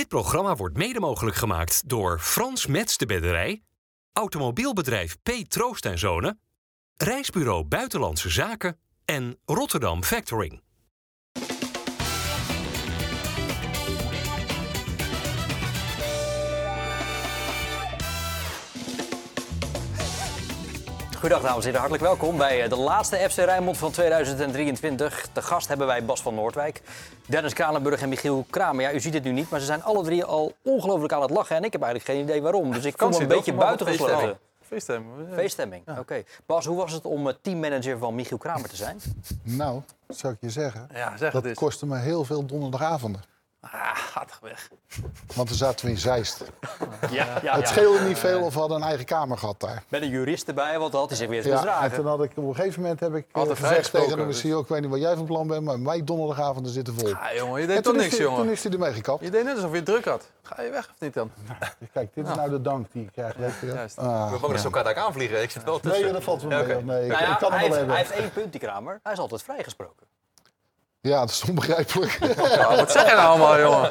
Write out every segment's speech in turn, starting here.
Dit programma wordt mede mogelijk gemaakt door Frans Mets de Bedderij, Automobielbedrijf P. Troost en Zonen, Reisbureau Buitenlandse Zaken en Rotterdam Factoring. Goedendag dames en heren, hartelijk welkom bij eh, de laatste FC Rijnmond van 2023. De gast hebben wij Bas van Noordwijk, Dennis Kranenburg en Michiel Kramer. Ja, u ziet het nu niet, maar ze zijn alle drie al ongelooflijk aan het lachen. En ik heb eigenlijk geen idee waarom. Dus ik voel me een beetje buitengesloten. Feeststemming. Feeststemming, oké. Bas, hoe was het om eh, teammanager van Michiel Kramer te zijn? Nou, dat zou ik je zeggen. Ja, zeg dat het eens. kostte me heel veel donderdagavonden. Ah, gaat toch weg. Want dan zaten we in Zeist. Ja, ja, het scheelde niet veel of we hadden een eigen kamer gehad daar. Met een jurist erbij, want dat had hij zich weer Ja, en toen had ik op een gegeven moment heb ik eh, Altijd gezegd tegen de dus. Ik weet niet wat jij van plan bent, maar mijn donderdagavonden zitten vol. Ah, jongen, je deed toch niks, hij- jongen. Toen is hij ermee gekapt. Je deed net alsof je het druk had. Ga je weg of niet dan? Kijk, dit is nou de dank die ik krijg. Weet je. Juist. Ah, Ik ben bang dat ze elkaar daar aanvliegen. Ik zit wel tussen. Nee, dat valt wel mee. Ja, oké. Nee, ik, Nou ja, kan hij, het wel heeft, hij hebben. heeft één punt, die Kramer. Hij is altijd vrijgesproken. Ja, dat is onbegrijpelijk. Ja, wat zeg je nou allemaal, jongen?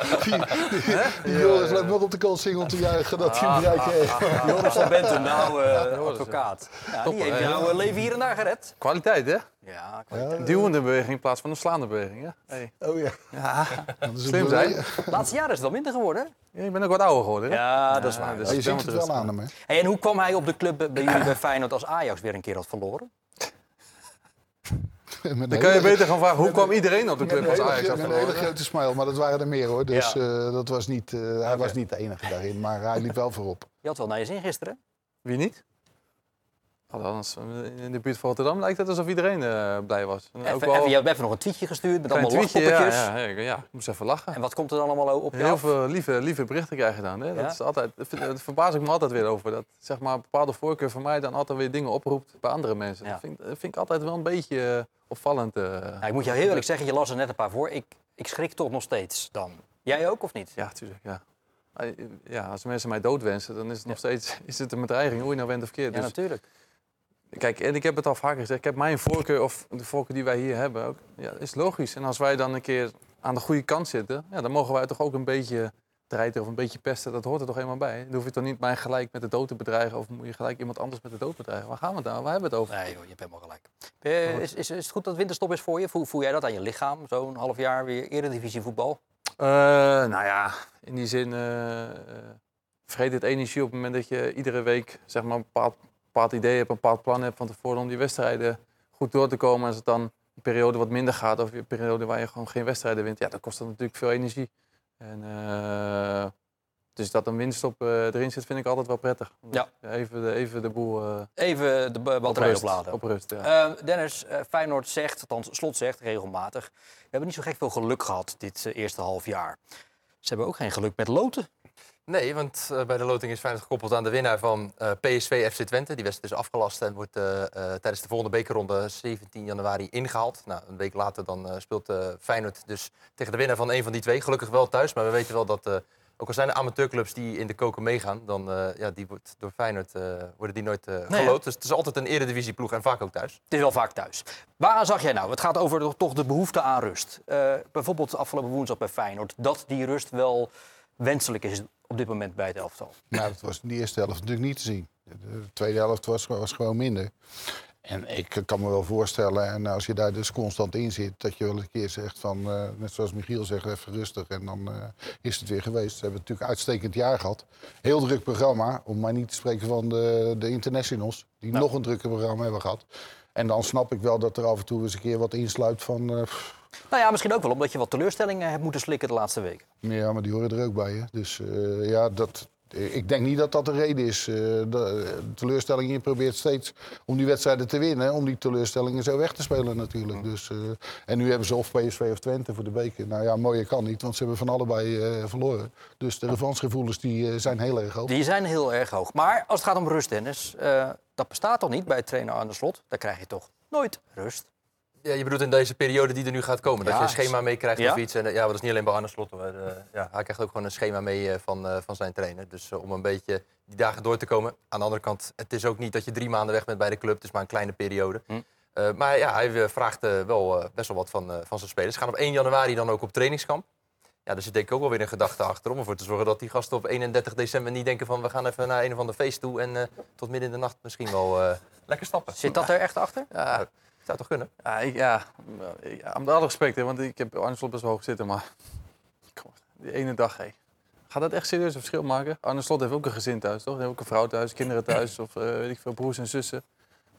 Die Joris laat nog op de kant zingen om te juichen dat hij Ah, een bereik heeft. Joris van Bentum, nou eh, advocaat. Ja, die heeft jouw leven hier en daar gered. Kwaliteit, hè? Ja, Een duwende beweging in plaats van een slaande beweging, hè? Hey. Oh ja. Ja, Dat is een slim zijn. laatste jaar is het wel minder geworden. hè? Ja, je bent ook wat ouder geworden, hè? Ja, dat is waar. dus Ja, je ziet het wel aan hem, hè? Hey, en hoe kwam hij op de club bij jullie bij Feyenoord als Ajax weer een keer had verloren? Dan kan je beter gaan vragen, hoe kwam iedereen op de club als Ajax? met een hele grote smile, maar dat waren er meer hoor. Dus Ja. eh, dat was niet, eh, hij was niet de enige daarin, maar hij liep wel voorop. Je had wel naar je zin gisteren. Wie niet? In de buurt van Rotterdam lijkt het alsof iedereen eh, blij was. En Even, even, je hebt even nog een tweetje gestuurd met allemaal tweetje, ja, lachpoppetjes. ja, ja, ja, ik moest even lachen. En wat komt er dan allemaal op je Heel af? veel lieve, lieve berichten krijg je dan. Hè? Dat is altijd, dat verbaas ik me altijd weer over. Dat zeg maar, een bepaalde voorkeur van mij dan altijd weer dingen oproept bij andere mensen. Dat, vind, vind ik altijd wel een beetje eh, opvallend. eh. Nou, ik moet jou heel eerlijk zeggen, je las er net een paar voor. Ik, ik schrik toch nog steeds dan. Jij ook of niet? Ja, tuurlijk. Ja. Ja, als mensen mij doodwensen, dan is het nog steeds is het een bedreiging, hoe je nou bent of keert. Ja, Dus, natuurlijk. Kijk, en ik heb het al vaker gezegd, ik heb mijn voorkeur, of de voorkeur die wij hier hebben, ook, ja, is logisch. En als wij dan een keer aan de goede kant zitten, ja, dan mogen wij toch ook een beetje drijven of een beetje pesten. Dat hoort er toch eenmaal bij. Dan hoef je toch niet mij gelijk met de dood te bedreigen of moet je gelijk iemand anders met de dood bedreigen. Waar gaan we het nou? Waar hebben we het over? Nee joh, je hebt helemaal gelijk. Eh, is, is, is het goed dat winterstop is voor je? Voel, voel jij dat aan je lichaam? Zo'n half jaar weer eredivisie voetbal? Eh, nou ja, in die zin uh, vergeet het energie op het moment dat je iedere week zeg maar, een bepaald, bepaald idee hebt, een bepaald plan hebt van tevoren om die wedstrijden goed door te komen. Als het dan een periode wat minder gaat of een periode waar je gewoon geen wedstrijden wint, ja, dan kost dat natuurlijk veel energie. En, eh, dus dat een winststop eh, erin zit, vind ik altijd wel prettig. Ja. Even, de, even de boel eh, Even de ba- op batterij opladen. Op rust ja. Eh, Dennis, Feyenoord zegt, althans Slot zegt regelmatig... we hebben niet zo gek veel geluk gehad dit eerste half jaar. Ze hebben ook geen geluk met loten. Nee, want eh, bij de loting is Feyenoord gekoppeld aan de winnaar van eh, PSV FC Twente. Die wedstrijd is afgelast en wordt eh, tijdens de volgende bekerronde 17 januari ingehaald. Nou, een week later dan speelt Feyenoord dus tegen de winnaar van een van die twee. Gelukkig wel thuis, maar we weten wel dat... ook al zijn er amateurclubs die in de koken meegaan, dan eh, ja, die wordt door Feyenoord worden die nooit Nee, geloot. Dus het is altijd een eredivisieploeg en vaak ook thuis. Het is wel vaak thuis. Waaraan zag jij nou? Het gaat over de- toch de behoefte aan rust. Bijvoorbeeld afgelopen woensdag bij Feyenoord. Dat die rust wel wenselijk is op dit moment bij het elftal. Nou, dat was in de eerste helft natuurlijk niet te zien. De tweede helft was, was gewoon minder. En ik kan me wel voorstellen, en als je daar dus constant in zit, dat je wel een keer zegt van, eh, net zoals Michiel zegt, even rustig. En dan eh, is het weer geweest. Ze hebben natuurlijk een uitstekend jaar gehad. Heel druk programma, om maar niet te spreken van de, de internationals, die nog een drukker programma hebben gehad. En dan snap ik wel dat er af en toe eens een keer wat insluit van, eh, pff, Nou ja, misschien ook wel omdat je wat teleurstellingen hebt moeten slikken de laatste weken. Ja, maar die horen er ook bij. Hè? Dus eh, ja, dat, ik denk niet dat dat de reden is. Eh, de, de teleurstelling, je probeert steeds om die wedstrijden te winnen, om die teleurstellingen zo weg te spelen natuurlijk. Dus, eh, en nu hebben ze of PSV of Twente voor de beker. Nou ja, mooier kan niet, want ze hebben van allebei eh, verloren. Dus de revanchegevoelens die, eh, zijn heel erg hoog. Die zijn heel erg hoog. Maar als het gaat om rust, Dennis, eh, dat bestaat toch niet bij trainer Arne Slot? Daar krijg je toch nooit rust. Ja, je bedoelt in deze periode die er nu gaat komen. Dat Ja, je een schema meekrijgt ja. of iets. En, eh, ja, maar dat is niet alleen bij Arne Slot. hoor. Eh, ja, hij krijgt ook gewoon een schema mee eh, van, van zijn trainer. Dus om een beetje die dagen door te komen. Aan de andere kant, het is ook niet dat je drie maanden weg bent bij de club. Het is maar een kleine periode. Hm. Maar ja, hij vraagt wel best wel wat van, van zijn spelers. Ze gaan op 1 januari dan ook op trainingskamp. Ja, er zit denk ik ook wel weer een gedachte achter om ervoor te zorgen dat die gasten op 31 december niet denken van we gaan even naar een of ander feest toe en tot midden in de nacht misschien wel lekker stappen. Zit dat er echt achter? Ja, zou toch kunnen? Ja, ik, ja, ja, met alle respect, hè, want ik heb Arne best wel hoog zitten, maar kom die ene dag, hé. Gaat dat echt serieus een verschil maken? Arne Slot heeft ook een gezin thuis, toch? Hij heeft ook een vrouw thuis, kinderen thuis, of eh, weet ik veel, broers en zussen.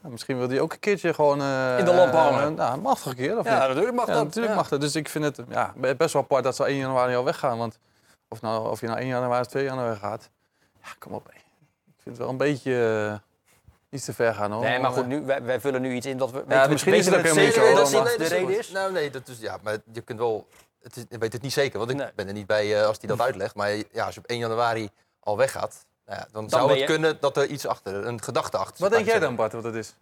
Nou, misschien wil hij ook een keertje gewoon... eh, In de lamp eh, hangen. nou, mag toch een keer, of Ja, niet? natuurlijk mag Ja, dat. natuurlijk Ja. mag dat. Dus ik vind het ja, best wel apart dat ze 1 januari al weggaan. Want of, nou, of je nou 1 januari of 2 januari gaat, ja, kom op. hé. Ik vind het wel een beetje iets te ver gaan, hoor. Nee, maar goed, nu, wij, wij vullen nu iets in dat we... weten we- misschien is het weten ook we helemaal niet dat dat de reden is? Nou, nee, dat is, ja, maar je kunt wel... Het is, ik weet het niet zeker, want ik Nee. ben er niet bij eh, als hij dat uitlegt. Maar ja, als je op 1 januari al weggaat, nou ja, dan, zou het je- kunnen dat er iets achter, een gedachte achter zit. Wat denk jij dan, Bart, wat het is?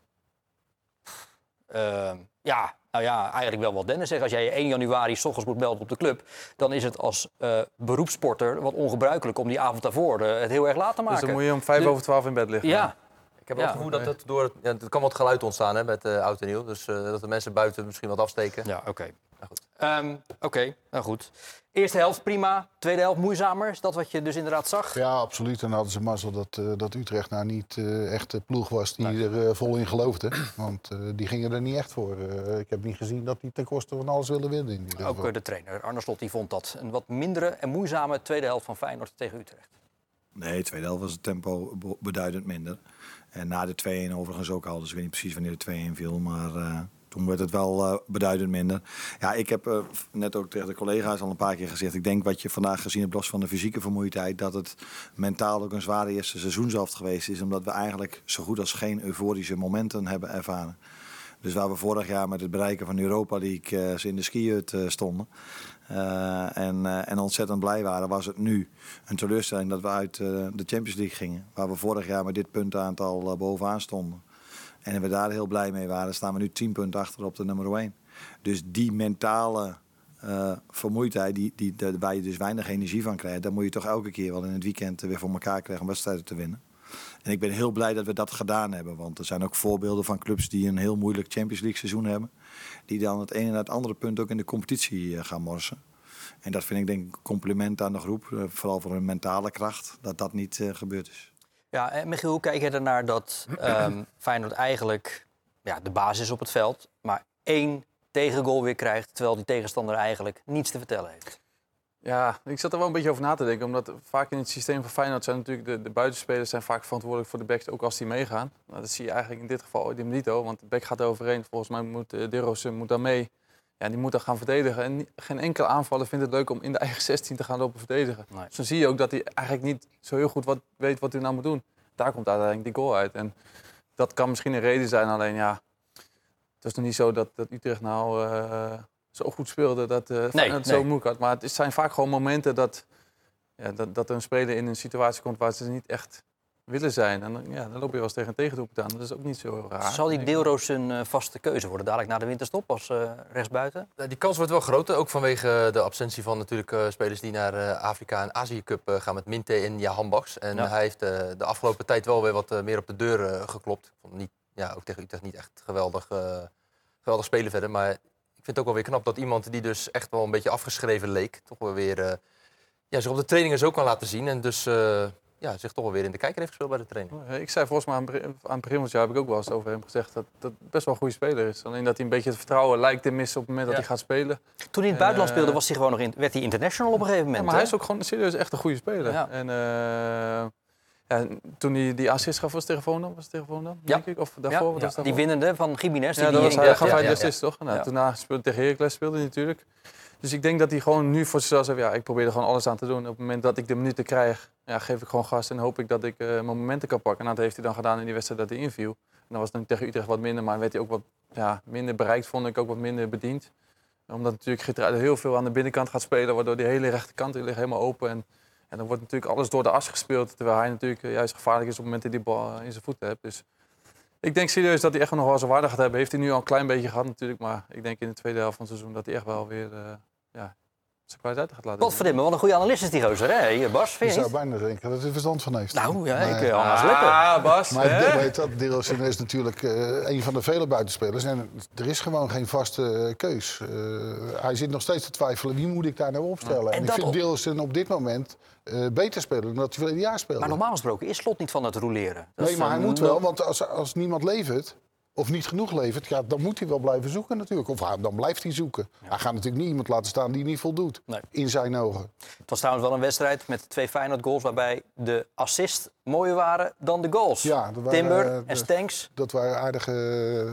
Ehm, ja, nou ja, eigenlijk wel wat Dennis zegt. Als jij je 1 januari s ochtends moet melden op de club... dan is het als eh beroepssporter wat ongebruikelijk om die avond daarvoor eh, het heel erg laat te Dus maken. dan moet je om 5 De- over 12 in bed liggen. Ja, Ik heb wel Ja. het gevoel dat het door het, ja, er kan wat geluid ontstaan hè, met uh, oud en nieuw. Dus eh, dat de mensen buiten misschien wat afsteken. ja oké. Nou goed. Ehm, Oké, nou goed. Eerste helft prima, tweede helft moeizamer. Is dat wat je dus inderdaad zag? Ja, absoluut. En dan hadden ze mazzel dat, eh, dat Utrecht nou niet eh, echt de ploeg was die er vol in geloofde. Want eh, die gingen er niet echt voor. Ik heb niet gezien dat die ten koste van alles willen winnen. In ieder Ook geval. de trainer Arne Slot die vond dat een wat mindere en moeizame tweede helft van Feyenoord tegen Utrecht. Nee, tweede helft was het tempo be- beduidend minder. En na de 2-1 overigens ook al. Dus ik weet niet precies wanneer de 2-1 viel. Maar eh, toen werd het wel eh, beduidend minder. Ja, ik heb eh, net ook tegen de collega's al een paar keer gezegd. Ik denk wat je vandaag gezien hebt, los van de fysieke vermoeidheid... dat het mentaal ook een zware eerste seizoenshelft geweest is. Omdat we eigenlijk zo goed als geen euforische momenten hebben ervaren. Dus waar we vorig jaar met het bereiken van Europa League in de skihut stonden. Eh, en, eh, en ontzettend blij waren, was het nu een teleurstelling dat we uit eh, de Champions League gingen. Waar we vorig jaar met dit puntaantal bovenaan stonden. En we daar heel blij mee waren, staan we nu 10 punten achter op de nummer 1. Dus die mentale vermoeidheid, die, die, waar je dus weinig energie van krijgt, dan moet je toch elke keer wel in het weekend weer voor elkaar krijgen om wedstrijden te winnen. En ik ben heel blij dat we dat gedaan hebben. Want er zijn ook voorbeelden van clubs die een heel moeilijk Champions League seizoen hebben. Die dan het ene en het andere punt ook in de competitie eh, gaan morsen. En dat vind ik denk ik een compliment aan de groep. eh, Vooral voor hun mentale kracht. Dat dat niet eh, gebeurd is. Ja, en Michiel, hoe kijk je ernaar dat ehm Feyenoord eigenlijk ja, de basis is op het veld, maar één tegengoal weer krijgt, terwijl die tegenstander eigenlijk niets te vertellen heeft? Ja, ik zat er wel een beetje over na te denken. Omdat vaak in het systeem van Feyenoord zijn natuurlijk de, de buitenspelers zijn vaak verantwoordelijk voor de backs, ook als die meegaan. Nou, dat zie je eigenlijk in dit geval de Milito, want de back gaat er overheen. Volgens mij moet uh, moet daar mee. Ja, die moet dan gaan verdedigen. En geen enkele aanvaller vindt het leuk om in de eigen 16 te gaan lopen verdedigen. Nee. Dus dan zie je ook dat hij eigenlijk niet zo heel goed wat, weet wat hij nou moet doen. Daar komt uiteindelijk die goal uit. En dat kan misschien een reden zijn, alleen ja, het is nog niet zo dat, dat Utrecht nou eh, zo goed speelde dat eh het zo moeilijk had. Maar het zijn vaak gewoon momenten dat, ja, dat, dat een speler in een situatie komt waar ze niet echt willen zijn. En dan, ja, dan loop je wel eens tegen een tegendoelpunt aan. Dat is ook niet zo raar. Zal die. Deelroos een eh, vaste keuze worden dadelijk na de winterstop als eh, rechtsbuiten? Die kans wordt wel groter, ook vanwege de absentie van natuurlijk eh, spelers die naar eh, Afrika en Azië Cup eh, gaan met Minte en Jahan Baks. En Ja. hij heeft de afgelopen tijd wel weer wat meer op de deur geklopt. Ik vond hem niet, ja, ook tegen Utrecht niet echt geweldig, eh, geweldig spelen verder. Maar vind het ook wel weer knap dat iemand die dus echt wel een beetje afgeschreven leek, toch wel weer eh, ja, zich op de trainingen zo kan laten zien. En dus eh, ja, zich toch wel weer in de kijker heeft gespeeld bij de training. Ik zei volgens mij aan het begin- aan het begin van het jaar heb ik ook wel eens over hem gezegd dat dat best wel een goede speler is. Alleen dat hij een beetje het vertrouwen lijkt te missen op het moment dat hij gaat spelen. Toen hij in het En, buitenland eh, speelde, was hij gewoon nog in, werd hij international op een gegeven Ja, moment. maar hij is ook gewoon serieus echt een goede speler. Ja. En eh, ja, toen hij die assist gaf, was het tegen? Was het tegen Volendam, Ja. denk ik? Of daarvoor? Ja, was die daarvoor? winnende van Jiménez. die Ja, die dat was in- hij, ja, gaf hij de assist, toch? Nou, na speelde tegen Heracles speelde hij natuurlijk. Dus ik denk dat hij gewoon nu voor zichzelf zegt... ja, ik probeer er gewoon alles aan te doen. Op het moment dat ik de minuten krijg, ja, geef ik gewoon gas... en hoop ik dat ik eh, mijn momenten kan pakken. Nou, dat heeft hij dan gedaan in die wedstrijd dat hij inviel. En dan was het dan tegen Utrecht wat minder... maar werd hij ook wat ja, minder bereikt, vond ik ook wat minder bediend. Omdat natuurlijk heel veel aan de binnenkant gaat spelen... waardoor die hele rechterkant die ligt helemaal open... En, en dan wordt natuurlijk alles door de as gespeeld... terwijl hij natuurlijk eh, juist gevaarlijk is op het moment dat hij die bal eh, in zijn voeten hebt. Dus ik denk serieus dat hij echt nog wel zijn waarde gaat hebben. Heeft hij nu al een klein beetje gehad natuurlijk. Maar ik denk in de tweede helft van het seizoen dat hij echt wel weer eh, ja, zijn kwaliteiten gaat laten Wat wat een goede analist is die gozer, hè? Hier, Bas, Je vind je zou niet? bijna denken dat hij er verstand van heeft. Nou, ja, Maar- ik uh, aan lippen. Ah, Bas. Maar hè? weet dat, is natuurlijk eh, een van de vele buitenspelers. En er is gewoon geen vaste eh, keus. Eh, hij zit nog steeds te twijfelen, wie moet ik daar nou opstellen? En En, ik dat vind op- Dillersen op dit moment eh, beter spelen dan dat hij verleden jaar speelde. Maar normaal gesproken is Slot niet van het roleren. Nee, maar hij moet wel, want als, als niemand levert... Of niet genoeg levert, ja, dan moet hij wel blijven zoeken natuurlijk. Of dan blijft hij zoeken. Hij gaat natuurlijk niet iemand laten staan die niet voldoet. Nee. In zijn ogen. Het was trouwens wel een wedstrijd met twee Feyenoord goals... waarbij de assists mooier waren dan de goals. Ja, dat waren, Timber eh, en de- Stanks. Dat waren aardige,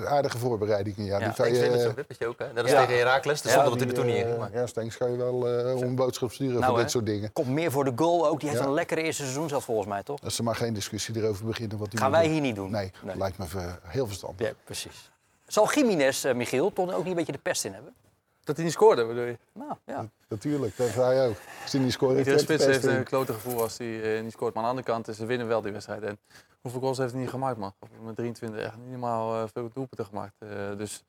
aardige voorbereidingen. Ja, Ja, die Ik je, zo'n ook, hè. Net als Ja. tegen Heracles. Ja, zonder dat er toen niet in eh, ging. maar- Ja, Stenks kan je wel eh, om een boodschap sturen Nou, voor dit soort dingen. Komt meer voor de goal ook. Die heeft Ja. een lekkere eerste seizoen zelf volgens mij, toch? Als ze maar geen discussie erover beginnen. Wat die Gaan wij doen. hier niet doen. Nee, Nee. lijkt me heel verstandig. Ja, precies. Zal Jiménez, Michiel, toch ook niet een beetje de pest in hebben? Dat hij niet scoorde, bedoel je? Nou, ja. Natuurlijk, dat ga je ook. Als die niet scoren, Iedere heeft hij spits het heeft best een klote gevoel als hij eh, niet scoort. Maar aan de andere kant, is ze winnen wel die wedstrijd. En hoeveel goals heeft hij niet gemaakt, man? Met 23 echt niet helemaal eh, veel doelpunten gemaakt. Eh, dus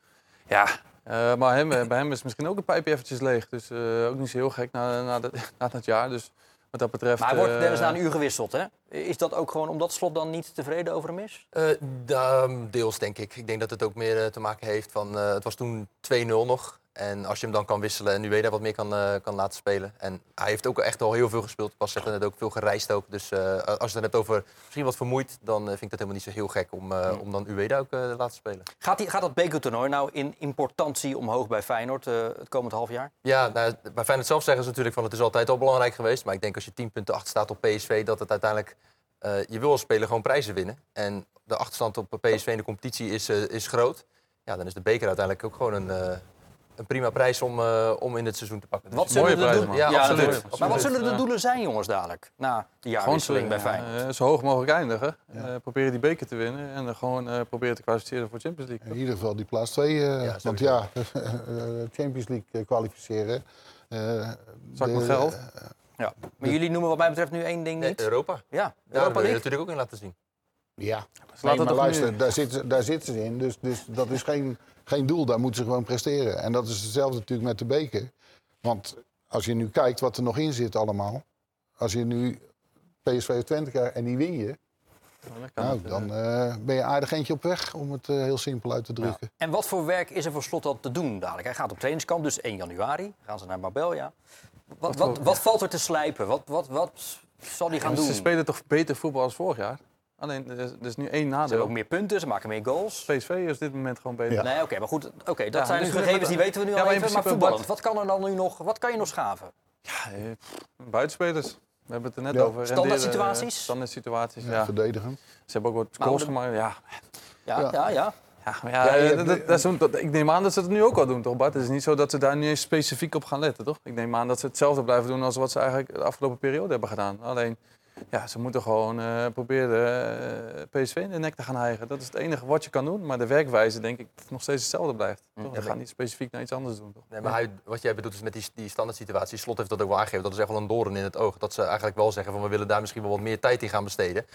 ja, eh, maar hem, bij hem is misschien ook een pijpje eventjes leeg. Dus eh, ook niet zo heel gek na, na, dat, na dat jaar. Dus wat dat betreft... Maar hij wordt Dennis na een uur gewisseld, hè? Is dat ook gewoon omdat Slot dan niet tevreden over hem is? Eh, deels, denk ik. Ik denk dat het ook meer te maken heeft van... eh, het was toen 2-0 nog. En als je hem dan kan wisselen en hij wat meer kan, eh, kan laten spelen. En hij heeft ook echt al heel veel gespeeld. Was zeggen net ook veel gereisd ook. Dus eh, als je het dan hebt over misschien wat vermoeid... dan eh, vind ik dat helemaal niet zo heel gek om, om dan Ueda ook te laten spelen. Gaat, die, gaat dat bekertoernooi nou in importantie omhoog bij Feyenoord het komend half jaar? Ja, nou, bij Feyenoord zelf zeggen ze natuurlijk van het is altijd al belangrijk geweest. Maar ik denk als je 10 punten achter staat op PSV, dat het uiteindelijk... je wil als speler gewoon prijzen winnen. En de achterstand op PSV in de competitie is, is groot. Ja, dan is de beker uiteindelijk ook gewoon een, een prima prijs om, eh, om in het seizoen te pakken. Dus- Wat mooie zullen de prijs. Ja, absoluut. Maar wat zullen de doelen zijn, jongens, dadelijk? Na de jaarwisseling bij Feyenoord. eh, zo hoog mogelijk eindigen. Eh, proberen die beker te winnen. En dan gewoon eh, proberen te kwalificeren voor Champions League. In ieder geval die plaats 2. want ja, eh, Champions League eh, kwalificeren. eh, Zak met geld. Ja. Maar jullie noemen wat mij betreft nu één ding niet. Europa. Ja, Daar Europa wil je League. natuurlijk ook in laten zien. Ja, laten nee, het maar toch luister, nu- daar zitten, daar zitten ze in. Dus, dus dat is geen, geen doel, daar moeten ze gewoon presteren. En dat is hetzelfde natuurlijk met de beker. Want als je nu kijkt wat er nog in zit allemaal. Als je nu PSV of Twente krijgt en die win je. dan Nou, het, eh, dan eh, ben je aardig eentje op weg, om het eh, heel simpel uit te drukken. En wat voor werk is er voor Slot dan te doen dadelijk? Hij gaat op trainingskamp, dus 1 januari. Gaan ze naar Marbella. Wat, wat, wat valt er te slijpen? Wat, wat, wat zal hij gaan Ja, doen? Ze Ze spelen toch beter voetbal als vorig jaar? Alleen, er is, er is nu één hebben ook nadeel. meer punten, ze maken meer goals. PSV is op dit moment gewoon beter. Ja. Nee, oké, maar goed, oké, dat Ja, zijn dus gegevens die weten we nu Ja, al maar even. Maar voetballend, wat kan er dan nu nog, wat kan je nog schaven? Ja, eh, buitenspelers. We hebben het er net Ja. over. Standaard situaties? Standaard situaties, ja. Ja. Verdedigen. Ze hebben ook wat goals gemaakt. Ja, Ja, ja, Ja. ja. ik neem aan dat ze het nu ook al doen, toch Bart? Het is niet zo dat ze daar nu eens specifiek op gaan letten, toch? Ik neem aan dat ze hetzelfde blijven doen als wat ze eigenlijk de afgelopen periode hebben gedaan. Alleen, ja, ze moeten gewoon eh, proberen eh, PSV in de nek te gaan hijgen. Dat is het enige wat je kan doen. Maar de werkwijze, denk ik, nog steeds hetzelfde blijft. Toch? Ja, We gaan niet specifiek naar iets anders doen, toch? Nee, maar hij, wat jij bedoelt is met die, die standaard situatie. Slot heeft dat ook wel aangegeven. Dat is echt wel een doorn in het oog. Dat ze eigenlijk wel zeggen van we willen daar misschien wel wat meer tijd in gaan besteden.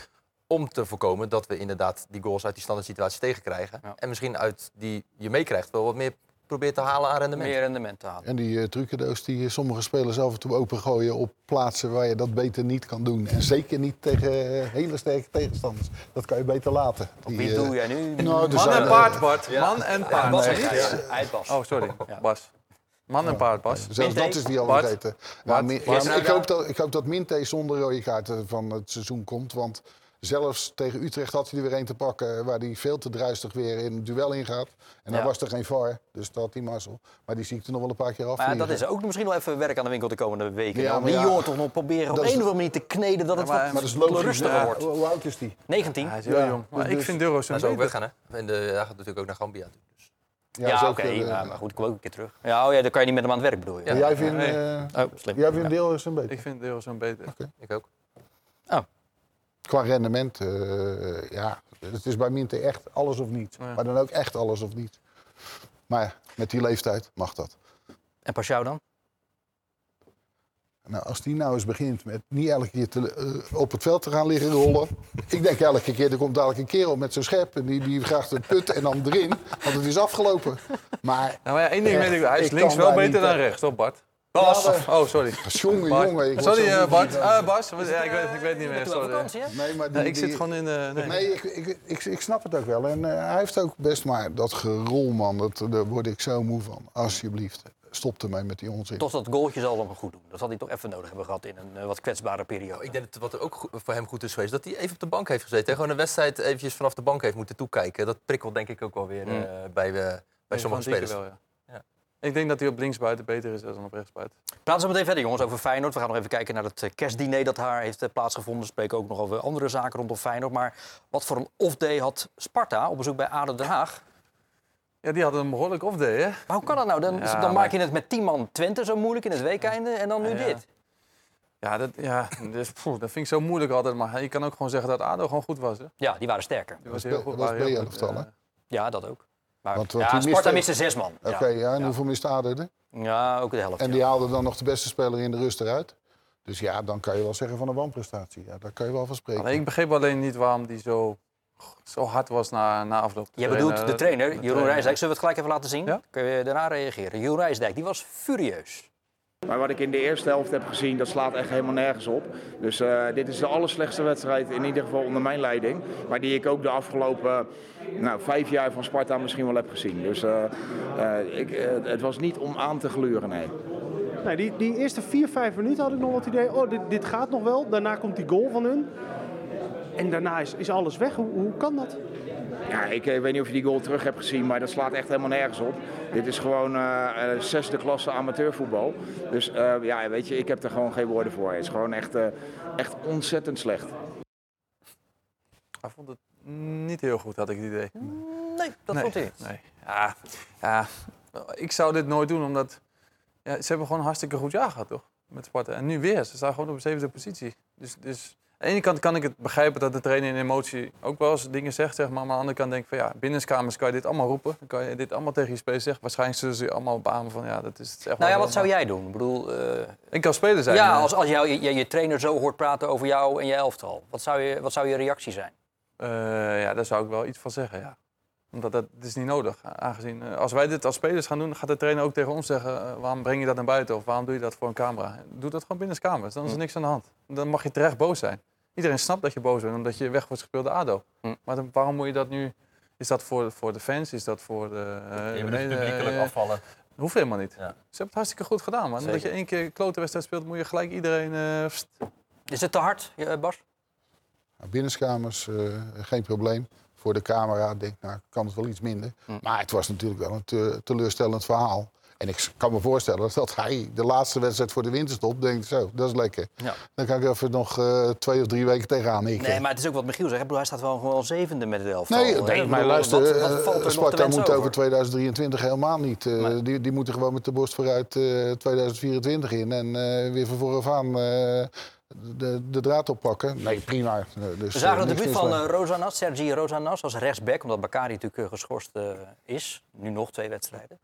Om te voorkomen dat we inderdaad die goals uit die standaard situatie tegenkrijgen. Ja. En misschien uit die je meekrijgt wel wat meer probeert te halen aan rendement. Meer rendement te halen. En die uh, trucendoos die sommige spelers af en toe opengooien op plaatsen waar je dat beter niet kan doen. En zeker niet tegen eh, hele sterke tegenstanders. Dat kan je beter laten. Die, Wie eh, doe jij nu? nou, Man zijn, en eh, paard, Bart. Man en Ja, paard. Bas. Oh, sorry. Ja. Bas. Man en paard, Bas. Zelfs Minte? dat is die al Bart? vergeten. Nou, ja, ik, hoop dat, ik hoop dat Minte zonder rode kaarten van het seizoen komt. Want zelfs tegen Utrecht had hij er weer een te pakken... waar hij veel te druistig weer in het duel ingaat. En dan Ja. was er geen VAR, dus dat had hij mazzel. Maar die zie ik er nog wel een paar keer af. Maar ja, dat is ook misschien wel even werk aan de winkel de komende weken. Ja, maar die ja, jongen toch nog proberen op dat een is- of andere manier te kneden dat het maar- wat Maar dat is logisch. rustiger ja. wordt. Hoe, hoe oud is die? 19. Hij is heel Ja, jong. Maar dus- ik vind een zou ook weggaan, hè? En de, hij gaat natuurlijk ook naar Gambia. toe, Dus. Ja, ook, oké. eh, ja, maar goed, ik kom ook een keer terug. Ja, oh, ja, dan kan je niet met hem aan het werk, bedoel je? Ja. Jij vindt, eh, Oh, slim. jij vindt deel is een beter. Ik vind Duro's een beter. Ik ook. Qua rendement, eh, ja, het is bij Minte echt alles of niets. Ja. Maar dan ook echt alles of niets. Maar met die leeftijd mag dat. En Pashao dan? Nou, als die nou eens begint met niet elke keer te, eh, op het veld te gaan liggen rollen. Ik denk elke keer, er komt dadelijk een kerel met zo'n schep. En die, die vraagt een put en dan erin. Want het is afgelopen. Maar Nou, maar ja, één ding weet ik, hij is links wel beter niet, dan eh, rechts, toch Bart? Bas! Oh, sorry. Jongen, Bart. jongen. Ik Sorry, eh, Bart. Ah, Bas? Ik weet, ik weet niet meer. Sorry. vakantie? Nee, maar die, Nee, ik zit die- gewoon in de... Nee. Nee, ik, ik, ik, ik snap het ook wel. En eh, hij heeft ook best maar dat gerol, man. Dat, daar word ik zo moe van. Alsjeblieft, stop ermee met die onzin. Toch dat goaltje zal hem goed doen. Dat zal hij toch even nodig hebben gehad in een eh, wat kwetsbare periode. Ik denk dat wat er ook voor hem goed is geweest, dat hij even op de bank heeft gezeten. hè. Gewoon een wedstrijd eventjes vanaf de bank heeft moeten toekijken. Dat prikkelt denk ik ook wel weer Mm. eh, bij, eh, bij sommige spelers. wel, ja. Ik denk dat hij op linksbuiten beter is dan op rechtsbuiten. Praten we meteen verder, jongens, over Feyenoord. We gaan nog even kijken naar het eh, kerstdiner dat daar heeft eh, plaatsgevonden. We spreken ook nog over andere zaken rondom Feyenoord. Maar wat voor een off-day had Sparta op bezoek bij ADO Den Haag? Ja, die hadden een behoorlijk off-day, hè? Maar hoe kan dat nou? Dan, Ja, dan maar- maak je het met 10 man Twente zo moeilijk in het weekeinde en dan nu Ja, ja. dit. Ja, dat, ja dus, poeh, dat vind ik zo moeilijk altijd. Maar je kan ook gewoon zeggen dat ADO gewoon goed was, hè? Ja, die waren sterker. Die was Dat heel was goed. B- waren heel goed, B-elftal, hè? eh, Ja, dat ook. Maar Want wat ja, Sparta miste- miste zes man. Oké, Ja. ja, en hoeveel mist ADO er? ja, ook de helft. En ja. die haalde dan nog de beste speler in de rust eruit. Dus ja, dan kan je wel zeggen van een wanprestatie. Ja, daar kan je wel van spreken. Alleen, ik begreep alleen niet waarom die zo, zo hard was na, na afloop. Je bedoelt de trainer, Jeroen trainer, Rijsdijk. Zullen we het gelijk even laten zien? Ja? Kun je daarna reageren? Jeroen Rijsdijk, die was furieus. Maar wat ik in de eerste helft heb gezien, dat slaat echt helemaal nergens op. Dus eh, dit is de allerslechtste wedstrijd, in ieder geval onder mijn leiding. Maar die ik ook de afgelopen nou, vijf jaar van Sparta misschien wel heb gezien. Dus eh, eh, ik, het was niet om aan te gluren, nee. Nee, die, die eerste vier, vijf minuten had ik nog wat idee. Oh, dit, dit gaat nog wel. Daarna komt die goal van hun. En daarna is, is alles weg. Hoe, hoe kan dat? Ja, ik eh, weet niet of je die goal terug hebt gezien, maar dat slaat echt helemaal nergens op. Dit is gewoon eh, eh, zesde klasse amateurvoetbal. Dus eh, ja, weet je, ik heb er gewoon geen woorden voor. Het is gewoon echt, eh, echt ontzettend slecht. Hij vond het niet heel goed, had ik het idee. Nee, dat nee, vond hij niet. Nee. Ja, ja, ik zou dit nooit doen, omdat ja, ze hebben gewoon een hartstikke goed jaar gehad, toch? Met Sparta. En nu weer, ze staan gewoon op de zevende positie. Dus, dus aan de ene kant kan ik het begrijpen dat de trainer in emotie ook wel eens dingen zegt, zeg maar. Maar aan de andere kant denk ik van ja, binnenskamers kan je dit allemaal roepen. Dan kan je dit allemaal tegen je spelers zeggen. Waarschijnlijk zullen ze je allemaal beamen van ja, dat is echt Nou ja, wat zou jij doen? Ik bedoel, eh, Ik kan speler zijn. ja, als, als jou, je, je trainer zo hoort praten over jou en je elftal. Wat zou je, wat zou je reactie zijn? Eh, ja, daar zou ik wel iets van zeggen, ja. Omdat dat, dat is niet nodig. Aangezien, eh, als wij dit als spelers gaan doen, gaat de trainer ook tegen ons zeggen... waarom breng je dat naar buiten of waarom doe je dat voor een camera? Doe dat gewoon binnen de kamers, dan is er niks aan de hand. Dan mag je terecht boos zijn. Iedereen snapt dat je boos bent, omdat je weg wordt gespeeld door ADO. Hm. Maar dan, waarom moet je dat nu... Is dat voor, voor de fans? Is dat voor de... eh, Je nee, dus publiekelijk eh, afvallen. Hoeft helemaal niet. Ja. Ze hebben het hartstikke goed gedaan, man. Omdat je één keer klote wedstrijd speelt, moet je gelijk iedereen... eh. Is het te hard, eh, Bas? Nou, Binnenskamers, eh, geen probleem. Voor de camera denk ik, nou, kan het wel iets minder. Hm. Maar het was natuurlijk wel een te- teleurstellend verhaal. En ik kan me voorstellen dat hij de laatste wedstrijd voor de winterstop denkt... zo, dat is lekker. Ja. Dan kan ik even nog eh, twee of drie weken tegenaan hikken. Nee, maar het is ook wat Michiel zegt. Hij staat wel gewoon zevende met het elftal. Nee, maar luister, wat- eh, wat valt er Sparta wensen moet over over? 2023 helemaal niet. eh, die, die moeten gewoon met de borst vooruit eh, 2024 in. En eh, weer van vooraf aan eh, de, de draad oppakken. Nee, prima. Eh, Dus, We zagen eh, het debuut van mee. eh, Rozanas, Sergi Rozanas als rechtsback. Omdat Bakari natuurlijk eh, geschorst eh, is. Nu nog twee wedstrijden.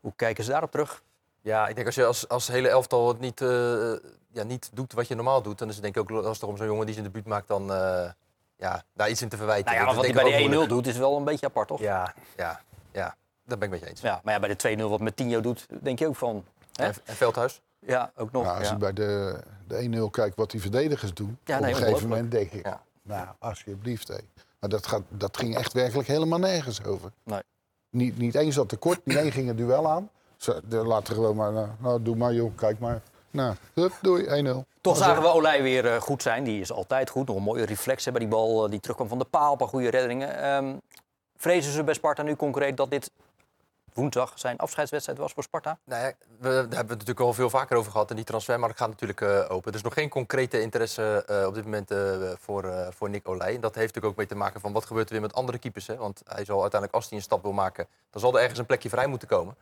Hoe kijken ze daarop terug? Ja, ik denk als je als, als hele elftal het niet, eh, ja, niet doet wat je normaal doet, dan is het denk ik ook lastig om zo'n jongen die zijn debuut maakt dan eh, ja, daar iets in te verwijten. Nou ja, wat hij bij de 1-0 moeilijk. doet is wel een beetje apart, toch? Ja, ja, ja, dat ben ik met je eens. Ja, maar ja, bij de 2-0 wat Metinho doet, denk je ook van... Hè? En, en Veldhuis? Ja, ook nog. Nou, als ja. je bij de, de 1-0 kijkt wat die verdedigers doen, Ja, op nee, een gegeven moment denk ik, Ja. nou, alsjeblieft. Hé. Maar dat, gaat, dat ging echt werkelijk helemaal nergens over. Nee. Niet, niet één zat tekort, niet één ging het duel aan. Ze, laten gewoon maar, nou, nou, doe maar joh, kijk maar. Nou, hup, doei, 1-0. Toch zagen we Olij weer eh, goed zijn. Die is altijd goed. Nog een mooie reflex bij die bal eh, die terugkwam van de paal. Een paar goede reddingen. Ehm, vrezen ze bij Sparta nu concreet dat dit woensdag zijn afscheidswedstrijd was voor Sparta? Nou ja, we, daar hebben we het natuurlijk al veel vaker over gehad. En die transfermarkt gaat natuurlijk eh, open. Er is nog geen concrete interesse eh, op dit moment eh, voor, eh, voor Nick Olij. En dat heeft natuurlijk ook mee te maken van wat gebeurt er weer met andere keepers. Hè? Want hij zal uiteindelijk, als hij een stap wil maken, dan zal er ergens een plekje vrij moeten komen.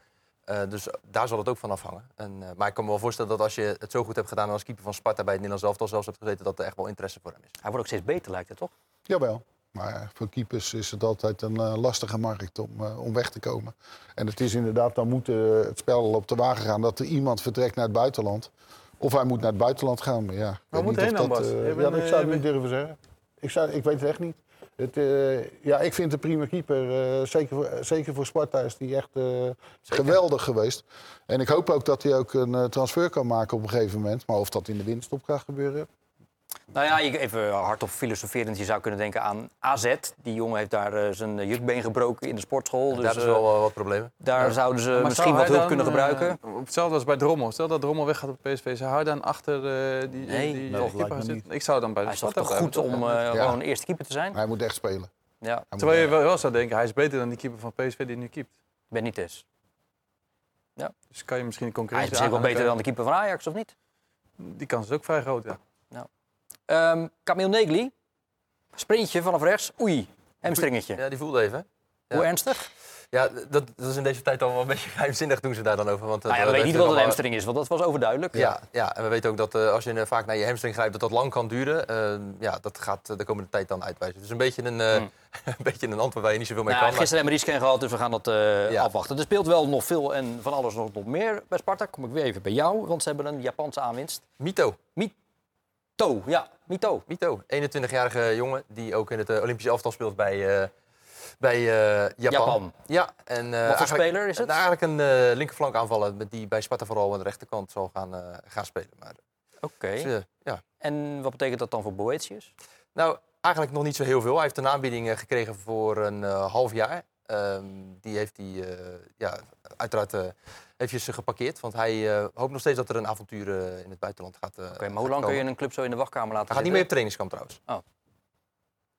Eh, dus daar zal het ook van afhangen. En, eh, maar ik kan me wel voorstellen dat als je het zo goed hebt gedaan als keeper van Sparta bij het Nederlands elftal zelfs hebt gezeten, dat er echt wel interesse voor hem is. Hij wordt ook steeds beter, lijkt het toch? Jawel. Maar voor keepers is het altijd een eh, lastige markt om, eh, om weg te komen. En het is inderdaad, dan moet eh, het spel op de wagen gaan dat er iemand vertrekt naar het buitenland. Of hij moet naar het buitenland gaan. Maar ja, weet moet of dan, dat, Bas? ja, bent, ik zou het niet bent- durven zeggen. Ik, zou, ik weet het echt niet. Het, ja, ik vind een prima keeper. zeker, voor, zeker voor Sparta is die echt geweldig geweest. En ik hoop ook dat hij ook een transfer kan maken op een gegeven moment. Maar of dat in de winststop gaat gebeuren, Nou ja, je- even hardop filosoferend. Je zou kunnen denken aan AZ. Die jongen heeft daar eh, zijn eh, jukbeen gebroken in de sportschool. Dus Daar is wel eh, wat problemen. daar zouden ze Maar misschien zou wat hulp dan, kunnen eh, gebruiken. op hetzelfde als bij Drommel. Stel dat Drommel weggaat op PSV. Zou hij dan achter eh, die, Nee, die keeper zitten? Ik zou dan bij de Hij is toch goed om eh, Ja. gewoon eerste keeper te zijn? hij moet echt spelen. Ja, Terwijl je wel, wel zou denken, hij is beter dan die keeper van PSV die nu keept. Benitez. Dus kan je misschien een Hij is concurrentie misschien wel beter dan de keeper van Ajax, of niet? Die kans is ook vrij groot, ja. Ehm Camille Negli. Sprintje vanaf rechts. Oei, hamstringetje. Ja, die voelde even. Hoe ernstig? Ja, dat, dat is in deze tijd al wel een beetje geheimzinnig doen ze daar dan over. Want, Nou ja, we weten niet wat een hamstring is, want dat was overduidelijk. Ja, ja, en we weten ook dat eh, als je eh, vaak naar je hamstring grijpt, dat dat lang kan duren. Eh, ja, dat gaat eh, de komende tijd dan uitwijzen. Dus een beetje een, eh, Hmm. een, beetje een antwoord waar je niet zoveel mee Nou, kan. gisteren hebben we gehad, dus we gaan dat eh, Ja. afwachten. Er speelt wel nog veel en van alles nog, nog meer bij Sparta. Kom ik weer even bij jou, want ze hebben een Japanse aanwinst. Mito. To, ja, Mito. Mito, 21-jarige jongen die ook in het eh, Olympische elftal speelt bij, eh, bij eh, Japan. Japan. Ja, en, Wat voor speler is het? Eigenlijk een linkerflank aanvallen die bij Sparta vooral aan de rechterkant zal gaan, gaan spelen. Maar, Oké. dus, ja. En wat betekent dat dan voor Boetius? Nou, eigenlijk nog niet zo heel veel. Hij heeft een aanbieding gekregen voor een half jaar. Ehm, die heeft hij ja, uiteraard eventjes geparkeerd. Want hij eh, hoopt nog steeds dat er een avontuur eh, in het buitenland gaat eh Oké, maar hoe lang kun je een club zo in de wachtkamer laten Hij gaat niet meer op trainingskamp trouwens.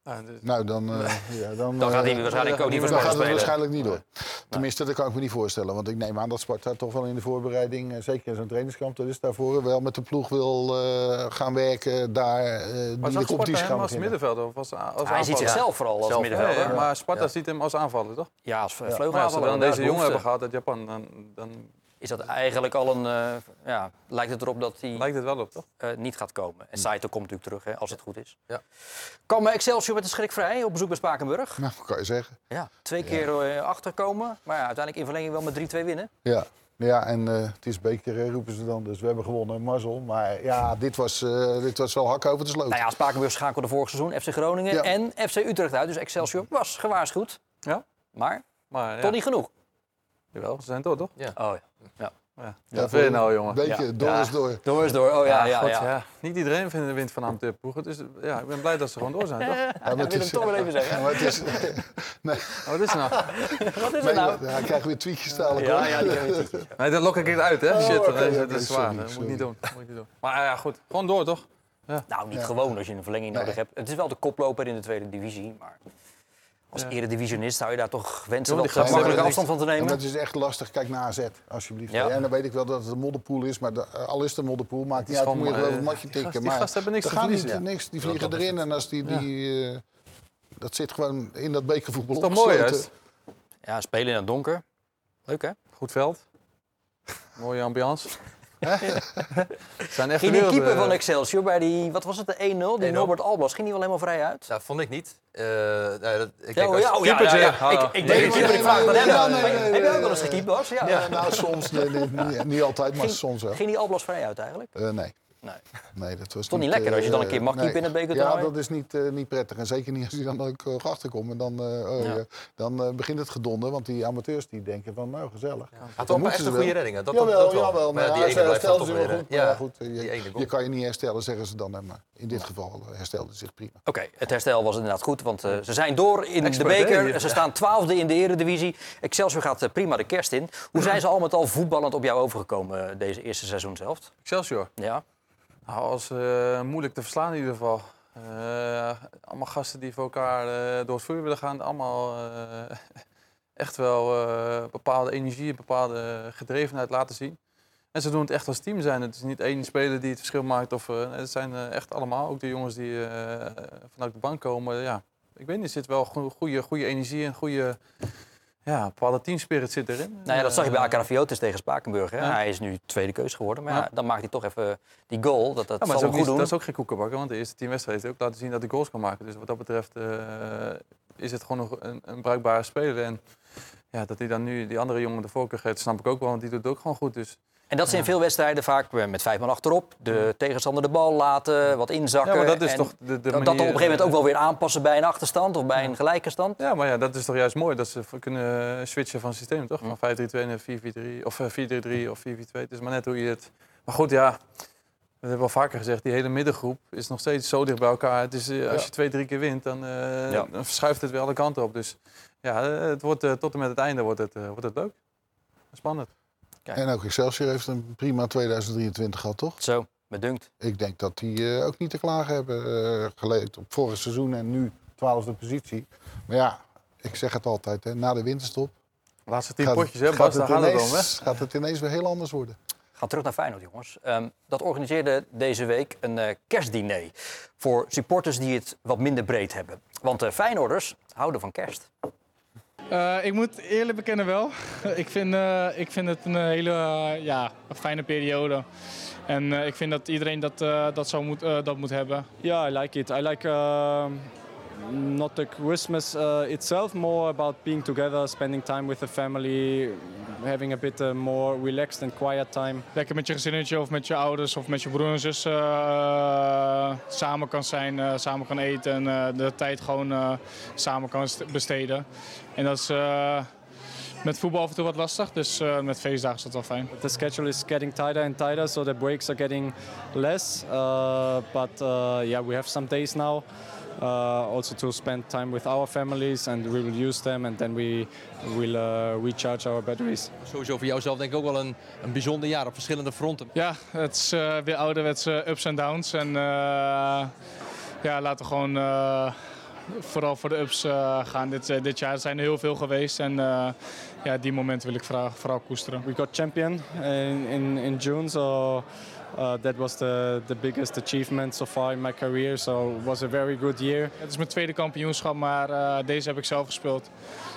Ja, dus- Nou, dan, eh, ja, dan, Dan gaat hij eh, waarschijnlijk ook niet voor dan gaat het spelen. waarschijnlijk niet door. Tenminste, dat kan ik me niet voorstellen. Want ik neem aan dat Sparta toch wel in de voorbereiding, eh, zeker in zo'n trainingskamp, dat is daarvoor wel met de ploeg wil eh, gaan werken daar. eh, die Maar de zag Sparta competitie gaan hem als middenvelder of als, als Hij ziet zichzelf vooral als Zelf, Ja, middenvelder. ja, Ja, maar Sparta Ja. ziet hem als aanvaller, toch? als Maar als ze vleugelaanvaller. dan daar is deze jongen hebben gehad uit Japan, dan, dan Is dat eigenlijk al een... eh, ja, lijkt het erop dat hij lijkt het wel op, toch? eh, niet gaat komen. En Saito komt natuurlijk terug, hè, als het goed is. Ja. Eh, Excelsior met een schrik vrij op bezoek bij Spakenburg. Nou, kan je zeggen. Ja, twee keer eh, achterkomen. Maar ja, uiteindelijk in verlenging wel met 3-2 winnen. Ja, ja en eh, het is beker, roepen ze dan. Dus we hebben gewonnen, mazzel. Maar ja, dit was, eh, dit was wel hak over de sloot. Nou ja, Spakenburg schakelde vorig seizoen FC Groningen Ja. en FC Utrecht uit. Dus Excelsior was gewaarschuwd. Ja. Maar Maar ja, toch niet genoeg. Jawel, ze zijn door, toch? Oh ja. Ja. Ja, Ja, vind je nou, jongen? Beetje, Ja. door Ja. is door. Door is door. Oh ja, ja, God, ja. Niet iedereen vindt de wind van amateurploegen. Dus ja, ik ben blij dat ze gewoon door zijn, toch? Ja, maar wil het hem is- toch wel even zeggen. Ja, maar het is, nee, Oh, wat is er nou? Wat is nee, het nou? hij krijgt weer tweetjes dadelijk. Ja, ja, die. Nee, dan lok ik het uit, hè? Oh, Shit, dat is, dat zwaar. Dat moet ik niet doen. Dat moet ik niet doen. Maar ja, goed. Gewoon door, toch? Nou, niet Ja. gewoon als je een verlenging Nee. nodig hebt. Het is wel de koploper in de tweede divisie. Maar als Ja. eredivisionist zou je daar toch wensen die gasten makkelijke hebben afstand van te Ja, nemen. het is echt lastig. Kijk naar AZ, alsjeblieft. Ja. Ja. En dan weet ik wel dat het een modderpoel is, maar de- eh, al is het een modderpoel, maakt niet uit. Dan moet je wel eh, een matje die tikken. die maar gasten hebben niks te verliezen. niks. Die vliegen erin en als die... die eh, dat zit gewoon in dat bekervoetbal Is toch mooi, juist? Ja, spelen in het donker. Leuk hè? Goed veld. Mooie ambiance. zijn echt Ging die keeper eh, van Excelsior bij die, wat was het, de 1-0? Die 1-0. Norbert Alblas, ging die wel helemaal vrij uit? Nou, vond ik niet. Eh, nou, dat, ik Ja, denk oh, als- ja, oh, ja, ja, hallo. Ik, ik denk keeper, ik vraag Heb jij ook wel eens nee. gekiept, Bas? Ja. Eh, nou, soms. nee, nee, niet, niet altijd, maar soms wel. Ging die Alblas vrij uit eigenlijk? Eh, nee. Nee. Nee, dat was Toch niet lekker als je dan een eh, keer mag nee. in het bekertoernooi? Ja, dat is niet, eh, niet prettig. En zeker niet als je dan ook uh, achterkomt. En dan, eh, oh, Ja. ja, dan eh, begint het gedonder. Want die amateurs die denken van, nou, gezellig. Hij had wel een echt een goede reddingen. Dat, jawel, dat wel. jawel. Maar ja, Maar die ja, ene ze blijft toch zich wel weer... goed. eh, Maar Ja, ja, goed, eh, je, kan je niet herstellen, zeggen ze dan. Maar in dit geval eh, herstelde zich prima. Oké, het herstel was inderdaad goed, want eh, ze zijn door in Expert, de beker. Ze staan twaalfde in de eredivisie. Excelsior gaat eh, prima de kerst in. Hoe zijn ze al met al voetballend op jou overgekomen eh, deze eerste seizoenshelft? Excelsior. Ja, als eh, moeilijk te verslaan in ieder geval. Eh, allemaal gasten die voor elkaar eh, door het vuur willen gaan. Allemaal echt wel bepaalde energie en bepaalde gedrevenheid laten zien. En ze doen het echt als team zijn. Het is niet één speler die het verschil maakt. Of, het zijn echt allemaal, ook de jongens die vanuit de bank komen. Ja, ik weet niet, er zit wel goe- goede, goede energie en goede ja, bepaalde teamspirit zit erin. nou ja, dat zag je bij Eh, Akarafiotis tegen Spakenburg. Hè? Ja. Hij is nu tweede keus geworden, maar ja. Ja. dan maakt hij toch even die goal. Dat, dat Ja, zal hem goed doen. dat is ook geen koekenbakker, want de eerste tien wedstrijden heeft hij ook laten zien dat hij goals kan maken. Dus wat dat betreft eh, is het gewoon nog een, een bruikbare speler. En ja, dat hij dan nu die andere jongen de voorkeur geeft, snap ik ook wel, want die doet het ook gewoon goed. Dus En dat is in veel wedstrijden vaak eh, met vijf man achterop. De tegenstander de bal laten, wat inzakken. Ja, maar dat is en toch de- de dat, dat op manier, een gegeven moment eh, ook wel weer aanpassen bij een achterstand of bij een gelijke stand. Ja, maar ja, dat is toch juist mooi dat ze kunnen switchen van systeem, toch? Van 5-3-2 naar 4-4-3 of eh, 4-3-3 of 4-4-2. Het is maar net hoe je het... Maar goed, ja, we hebben al vaker gezegd, die hele middengroep is nog steeds zo dicht bij elkaar. Het is, eh, als je twee, drie keer wint, dan, eh, Ja. dan verschuift het weer alle kanten op. Dus ja, eh, het wordt, eh, tot en met het einde wordt het, eh, wordt het leuk. Spannend. En ook Excelsior heeft een prima 2023 gehad, toch? Zo, me dunkt. Ik denk dat die eh, ook niet te klagen hebben eh geleefd op vorig seizoen en nu 12e positie. Maar ja, ik zeg het altijd, hè, na de winterstop Laatste tien potjes, hè, gaat Bas, daar het gaat het om, hè? ineens, gaat het ineens weer heel anders worden. Gaan terug naar Feyenoord, jongens. Ehm, dat organiseerde deze week een eh, kerstdiner voor supporters die het wat minder breed hebben. Want de Feyenoorders houden van kerst. Eh, ik moet eerlijk bekennen wel. ik, vind, eh, ik vind het een hele eh, ja, fijne periode. En ik vind dat iedereen dat, dat, zo moet, dat moet hebben. Yeah, I like it. I like not the Christmas uh, itself, more about being together, spending time with the family, having a bit uh, more relaxed and quiet time. Lekker met je gezinnetje of met je ouders of met je broer en zus eh, samen kan zijn, samen kan eten en de tijd gewoon samen kan st- besteden. En dat is met voetbal af en toe wat lastig, dus met feestdagen is dat wel fijn. The schedule is getting tighter and tighter, so the breaks are getting less. Uh, but uh, yeah, we have some days now. Uh, also to spend time with our families, and we will use them, and then we will uh, recharge our batteries. Sowieso voor jou zelf denk ik ook wel een, een bijzonder jaar op verschillende fronten. Ja, het is eh, weer ouderwetse ups en downs. En eh, ja, laten we gewoon eh, vooral voor de ups eh, gaan dit, dit jaar. Zijn er heel veel geweest en eh, ja, die momenten wil ik vooral, vooral koesteren. We got champion in, in, in June, so uh, that was the, the biggest achievement so far in my career. So it was a very good year. Het is mijn tweede kampioenschap, maar eh, deze heb ik zelf gespeeld.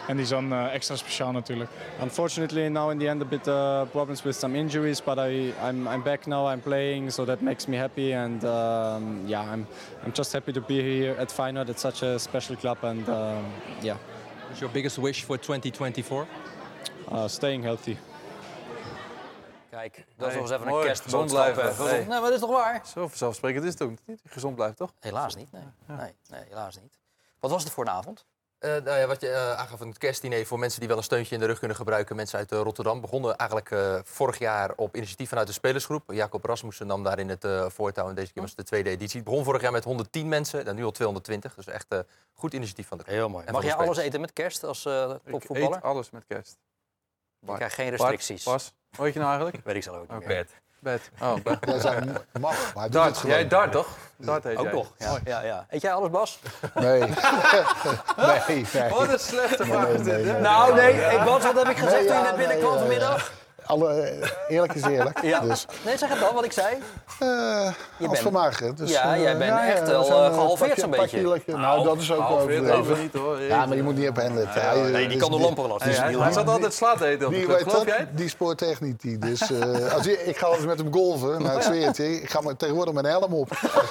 En die is dan eh, extra speciaal natuurlijk. Unfortunately, now in the end, a bit uh, problems with some injuries, but I, I'm, I'm back now. I'm playing, so that makes me happy. And um, yeah, I'm, I'm just happy to be here at Feyenoord. It's such a special club, and um, yeah, What's your biggest wish for 2024? uh, staying healthy. Kijk, dat is nog eens even mooi. een Gezond kerstboodschap. blijven. gezond. Hey. Nee, maar dat is toch waar? Zo vanzelfsprekend is het ook niet. Gezond blijft, toch? Helaas niet, nee. Nee, nee, helaas niet. Wat was het voor een avond? Eh, nou ja, wat je eh, aangaf, een kerstdiner voor mensen die wel een steuntje in de rug kunnen gebruiken. Mensen uit eh, Rotterdam begonnen eigenlijk eh, vorig jaar op initiatief vanuit de spelersgroep. Jacob Rasmussen nam daarin het eh voortouw en deze keer was het de tweede editie. Het begon vorig jaar met 110 mensen, dan nu al 220. Dus echt eh goed initiatief van de club. Heel mooi. En Mag jij alles eten met kerst als eh Ik topvoetballer? eet alles met kerst. Je krijgt geen Bart, restricties. Hoe heet je nou eigenlijk? Weet ik zelf ook niet Oké. meer. Bed. Oh, bed. Jij zei mag, maar hij doet het Dart. Jij Dart, toch? Dart heet Ook jij. nog. Ja, ja, ja. Eet jij alles, Bas? Nee. nee, nee. Wat een slechte vraag hè? Nou, nee. Ik, Bas, wat heb ik gezegd Nee, toen je ja, net binnenkwam nee, ja, vanmiddag? Alle, eerlijk is eerlijk. Ja. Dus, Nee, zeg het dan, wat ik zei. eh als bent-. Dus, Ja, eh, jij bent echt wel, zijn, eh, eh, gehalveerd zo'n beetje. kilootje. Nou, dat is ook wel overdreven. niet, hoor. Ja, maar je moet niet op hen letten. Hij, Nee, die kan niet- lampen laten. Hij, zat altijd slaat eten op de Die, club. weet Geloof jij? die spoort echt niet. Die. Dus, eh, als je, ik ga wel eens met hem golven. Nou, ik zweer het je. Ik ga maar tegenwoordig met een helm op.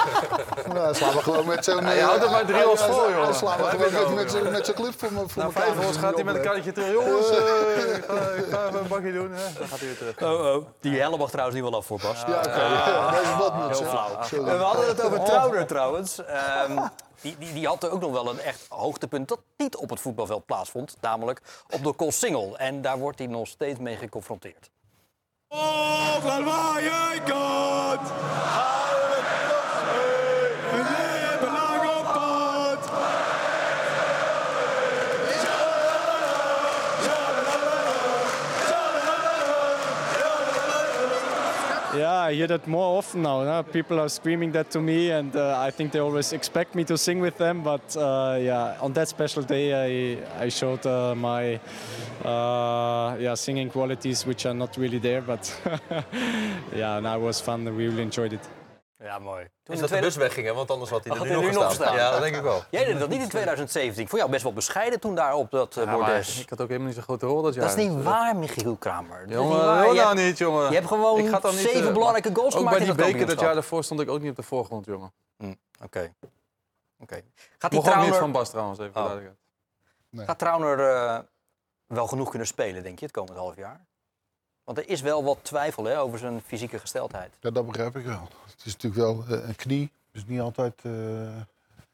nou, dan slaan we gewoon met zo'n... je houdt het maar drie vol, jongen. Dan slaan we gewoon je met, zo'n- club voor, me- voor Nou, vijf gaat hij met een karretje terug. Jongens, eh, ik, ga, ik ga even een bakje doen. Dan gaat hij weer terug. Oh, oh. Die helm mag trouwens niet wel af voor Bas. Ja, oké. Deze botmuts. Heel hè. flauw. We hadden het over Trauner trouwens. Ehm, die, die, die had ook nog wel een echt hoogtepunt dat niet op het voetbalveld plaatsvond. Namelijk op de Koolsingel. En daar wordt hij nog steeds mee geconfronteerd. Yeah, I hear that more often now. no? People are screaming that to me, and uh, I think they always expect me to sing with them. But uh, yeah, on that special day, I I showed uh, my uh, yeah singing qualities, which are not really there. But yeah, and it was fun. We really enjoyed it. Ja, mooi. Toen Is de tweede- bus wegging, want anders had hij er Had nu nog er nu nog gestaan. gestaan. Ja, dat denk ik wel. Jij deed dat niet in 2017. Voor jou best wel bescheiden toen daar op dat Ja, maar bordes. ik had ook helemaal niet zo'n grote rol dat jaar. Dat is niet waar, Michiel Kramer. Dat is Jongen, niet waar. heel Je nou hebt- niet, jongen. Je hebt gewoon Ik ga dan niet, zeven eh, belangrijke goals Ook gemaakt bij in die beker dat jaar daarvoor stond ik ook niet op de voorgrond, jongen. Oké. Oké. Gaat die ook niet van Bas trouwens, even Oh. duidelijkheid. gaat Trauner eh, wel genoeg kunnen spelen, denk je, het komend half jaar? Want er is wel wat twijfel hè, over zijn fysieke gesteldheid. Ja, dat begrijp ik wel. Het is natuurlijk wel eh, een knie. Dus niet altijd eh,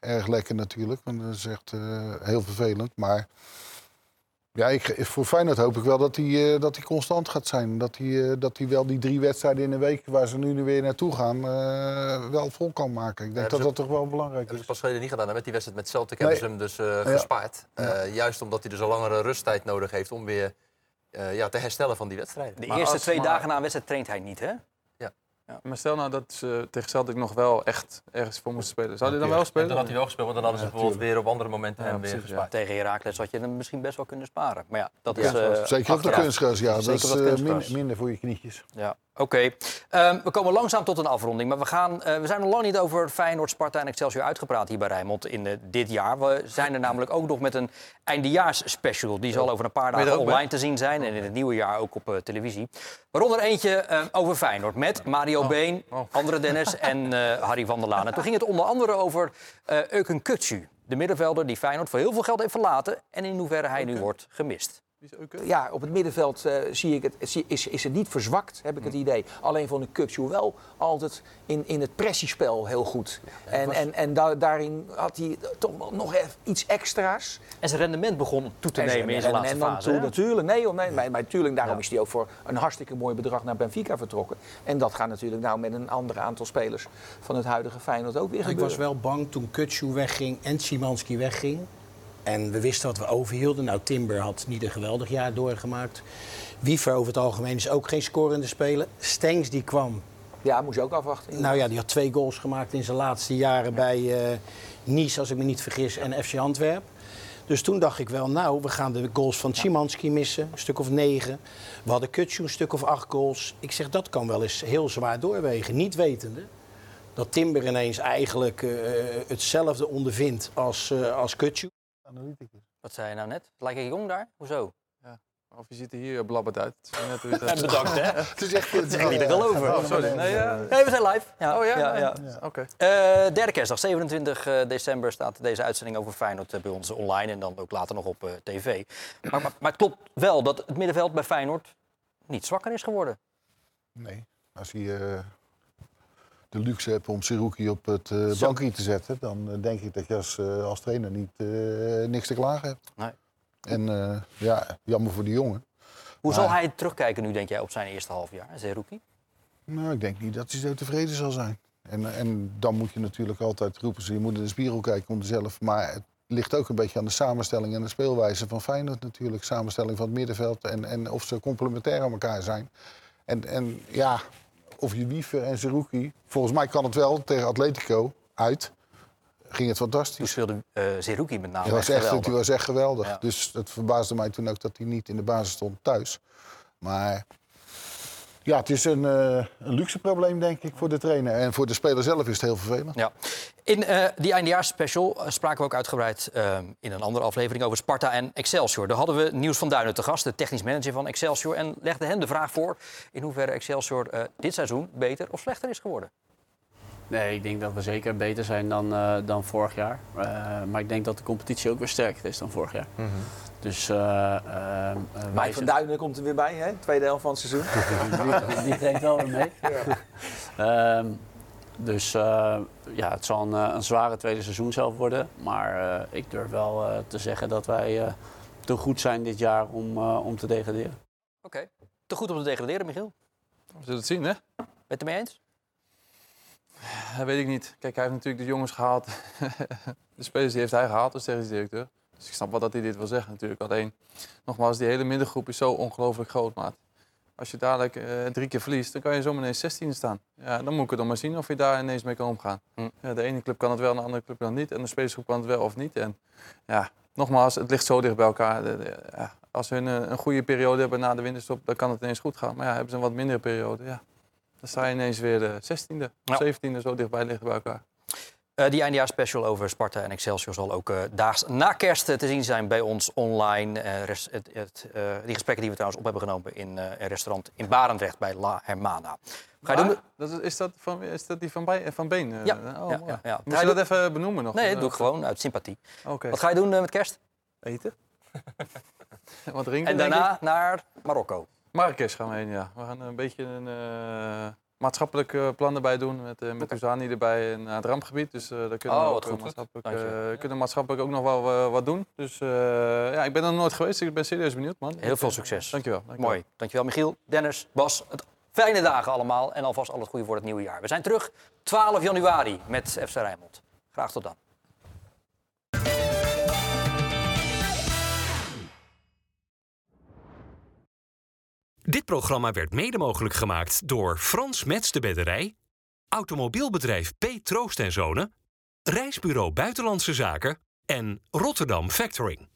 erg lekker natuurlijk. Want dat is echt eh, heel vervelend. Maar ja, ik, voor Feyenoord hoop ik wel dat hij, eh, dat hij constant gaat zijn. Dat hij, eh, dat hij wel die drie wedstrijden in een week waar ze nu weer naartoe gaan, eh, wel vol kan maken. Ik denk Ja, dat dat toch wel belangrijk Dat is is. pas geleden niet gedaan. hè. Met die wedstrijd met Celtic Nee. hebben ze hem dus eh, Ja. gespaard. Eh, juist omdat hij dus een langere rusttijd nodig heeft om weer eh, ja, te herstellen van die wedstrijden. De Maar eerste als- twee maar- dagen na een wedstrijd traint hij niet, hè? Maar stel nou dat ze tegen Celtic nog wel echt ergens voor moesten spelen. Zou hij dan wel En spelen? dan had hij wel gespeeld, want dan hadden ze Ja, bijvoorbeeld weer op andere momenten Ja, hem weer ja. gespaard. Tegen Heracles had je hem misschien best wel kunnen sparen. Maar ja, dat Ja, is... eh, Zeker op de kunstgras, ja. Dat Zeker is eh, minder voor je knietjes. Ja, oké. Ehm, we komen langzaam tot een afronding. Maar we, gaan, eh, we zijn nog lang niet over Feyenoord, Sparta en Excelsior uitgepraat hier bij Rijnmond in eh, dit jaar. We zijn er namelijk ook nog met een eindejaarsspecial. Die zal over een paar dagen bij? online te zien zijn. En in het nieuwe jaar ook op eh, televisie. Waaronder eentje eh, over Feyenoord met Mario Been, Oh. andere Dennis en Harry van der Laan. En toen ging het onder andere over Euken Kutsu. De middenvelder die Feyenoord voor heel veel geld heeft verlaten. En in hoeverre hij nu wordt gemist. Ja, op het middenveld eh, zie ik het, is, is het niet verzwakt, heb ik het idee. Alleen vond ik Kukcu wel altijd in, in het pressiespel heel goed. En, en, en da- daarin had hij toch wel nog even iets extra's. En zijn rendement begon toe te En nemen in zijn laatste en dan fase. toe- hè? natuurlijk, nee, joh, nee maar, maar natuurlijk, daarom Ja. is hij ook voor een hartstikke mooi bedrag naar Benfica vertrokken. En dat gaat natuurlijk nou met een ander aantal spelers van het huidige Feyenoord ook weer Ik gebeuren. was wel bang toen Kutsu wegging en Szymanski wegging. En we wisten wat we overhielden. Nou, Timber had niet een geweldig jaar doorgemaakt. Wiever over het algemeen is ook geen scorende speler. Stengs die kwam. Ja, moest je ook afwachten. Nou ja, die had twee goals gemaakt in zijn laatste jaren bij eh Nice, als ik me niet vergis, en FC Antwerp. Dus toen dacht ik wel, nou, we gaan de goals van Szymanski missen. Een stuk of negen. We hadden Kutsu een stuk of acht goals. Ik zeg, dat kan wel eens heel zwaar doorwegen. Niet wetende dat Timber ineens eigenlijk eh, hetzelfde ondervindt als, eh als Kutsu. Wat zei je nou net? Lijkt je jong daar? Hoezo? Of je ziet er hier blabberd uit. Net hoe je En bedankt, hè? Het is echt, het is echt niet te geloven. Oh, sorry. Nee, ja. Nee, we zijn live. Ja, Oh ja? ja, ja. Oké. Eh, derde kerstdag, 27 december, staat deze uitzending over Feyenoord eh, bij ons online. En dan ook later nog op eh, tv. Maar, maar, maar het klopt wel dat het middenveld bij Feyenoord niet zwakker is geworden. Nee, als je eh, de luxe hebt om Seruki op het eh, bankje te zetten, dan eh, denk ik dat je als, eh, als trainer niet, niks te klagen hebt. Nee. En ja, jammer voor die jongen. Hoe Maar- zal hij terugkijken nu, denk jij, op zijn eerste half jaar, Zerouki? Nou, ik denk niet dat hij zo tevreden zal zijn. En, en dan moet je natuurlijk altijd roepen, ze je moet in de spiegel kijken om zelf. Maar het ligt ook een beetje aan de samenstelling en de speelwijze van Feyenoord natuurlijk. Samenstelling van het middenveld en, en of ze complementair aan elkaar zijn. En, en ja, of je Wiever en Zerouki, volgens mij kan het wel tegen Atletico uit. Ging het Toen fantastisch. speelde eh Zerouki met name Hij was, echt geweldig. was echt geweldig. Ja. Dus het verbaasde mij toen ook dat hij niet in de basis stond thuis. Maar ja, het is een, eh, een luxe probleem, denk ik, voor de trainer. En voor de speler zelf is het heel vervelend. Ja. In eh, die eindejaarsspecial eh, spraken we ook uitgebreid in een andere aflevering over Sparta en Excelsior. Daar hadden we Niels van Duinen te gast, de technisch manager van Excelsior. En legde hem de vraag voor in hoeverre Excelsior dit seizoen beter of slechter is geworden. Nee, ik denk dat we zeker beter zijn dan, eh, dan vorig jaar. Eh, maar ik denk dat de competitie ook weer sterker is dan vorig jaar. Dus, eh eh, eh, Mike van Duinen komt er weer bij, hè? Tweede helft van het seizoen. die, die treedt wel weer mee. Ehm, dus eh, ja, het zal een, een zware tweede seizoen zelf worden. Maar eh, ik durf wel eh, te zeggen dat wij eh, te goed zijn dit jaar om, eh, om te degraderen. Oké. Te goed om te degraderen, Michiel? We zullen het zien, hè? Ben je het ermee eens? Dat weet ik niet. Kijk, hij heeft natuurlijk de jongens gehaald. de spelers die heeft hij gehaald als technisch directeur. Dus ik snap wel dat hij dit wil zeggen natuurlijk. Alleen, nogmaals, die hele middengroep is zo ongelooflijk groot, maat. Als je dadelijk eh, drie keer verliest, dan kan je zomaar ineens 16 staan. Ja, dan moet ik het dan maar zien of je daar ineens mee kan omgaan. Hm. Ja, de ene club kan het wel, de andere club kan het niet. En de spelersgroep kan het wel of niet. En ja, nogmaals, het ligt zo dicht bij elkaar. De- de- ja, als hun eh, een goede periode hebben na de winterstop, dan kan het ineens goed gaan. Maar ja, hebben ze een wat mindere periode, ja. Dan sta je ineens weer de 16e, Ja. 17e, zo dichtbij liggen bij elkaar. Eh, die eindejaarsspecial over Sparta en Excelsior zal ook eh, daags na kerst eh, te zien zijn bij ons online. Res- het, het, die gesprekken die we trouwens op hebben genomen in een restaurant in Barendrecht bij La Hermana. Ga je doen? Dat is, is, dat van, is dat die van, bij, van Been? Ja, oh, ja, ja, ja. Moet Ga je dat even benoemen nog? Nee, dat doe ik gewoon uit sympathie. Oké. Wat ga je doen met kerst? Eten? Wat drinken? En daarna naar Marokko. Marrakesh gaan we heen, ja. We gaan een beetje een eh, maatschappelijk eh, plan erbij doen. Met, eh met Uzani erbij en het rampgebied. Dus daar kunnen Oh, we ook, goed. maatschappelijk, kunnen maatschappelijk ook nog wel wat doen. Dus ja, ik ben er nog nooit geweest. Ik ben serieus benieuwd, man. Heel veel succes. Dankjewel. dankjewel. Mooi. Dankjewel Michiel, Dennis, Bas. Het fijne dagen allemaal en alvast al het goede voor het nieuwe jaar. We zijn terug 12 januari met FC Rijnmond. Graag tot dan. Dit programma werd mede mogelijk gemaakt door Frans Mets de Bedderij, Automobielbedrijf P. Troost en Zonen, Reisbureau Buitenlandse Zaken en Rotterdam Factoring.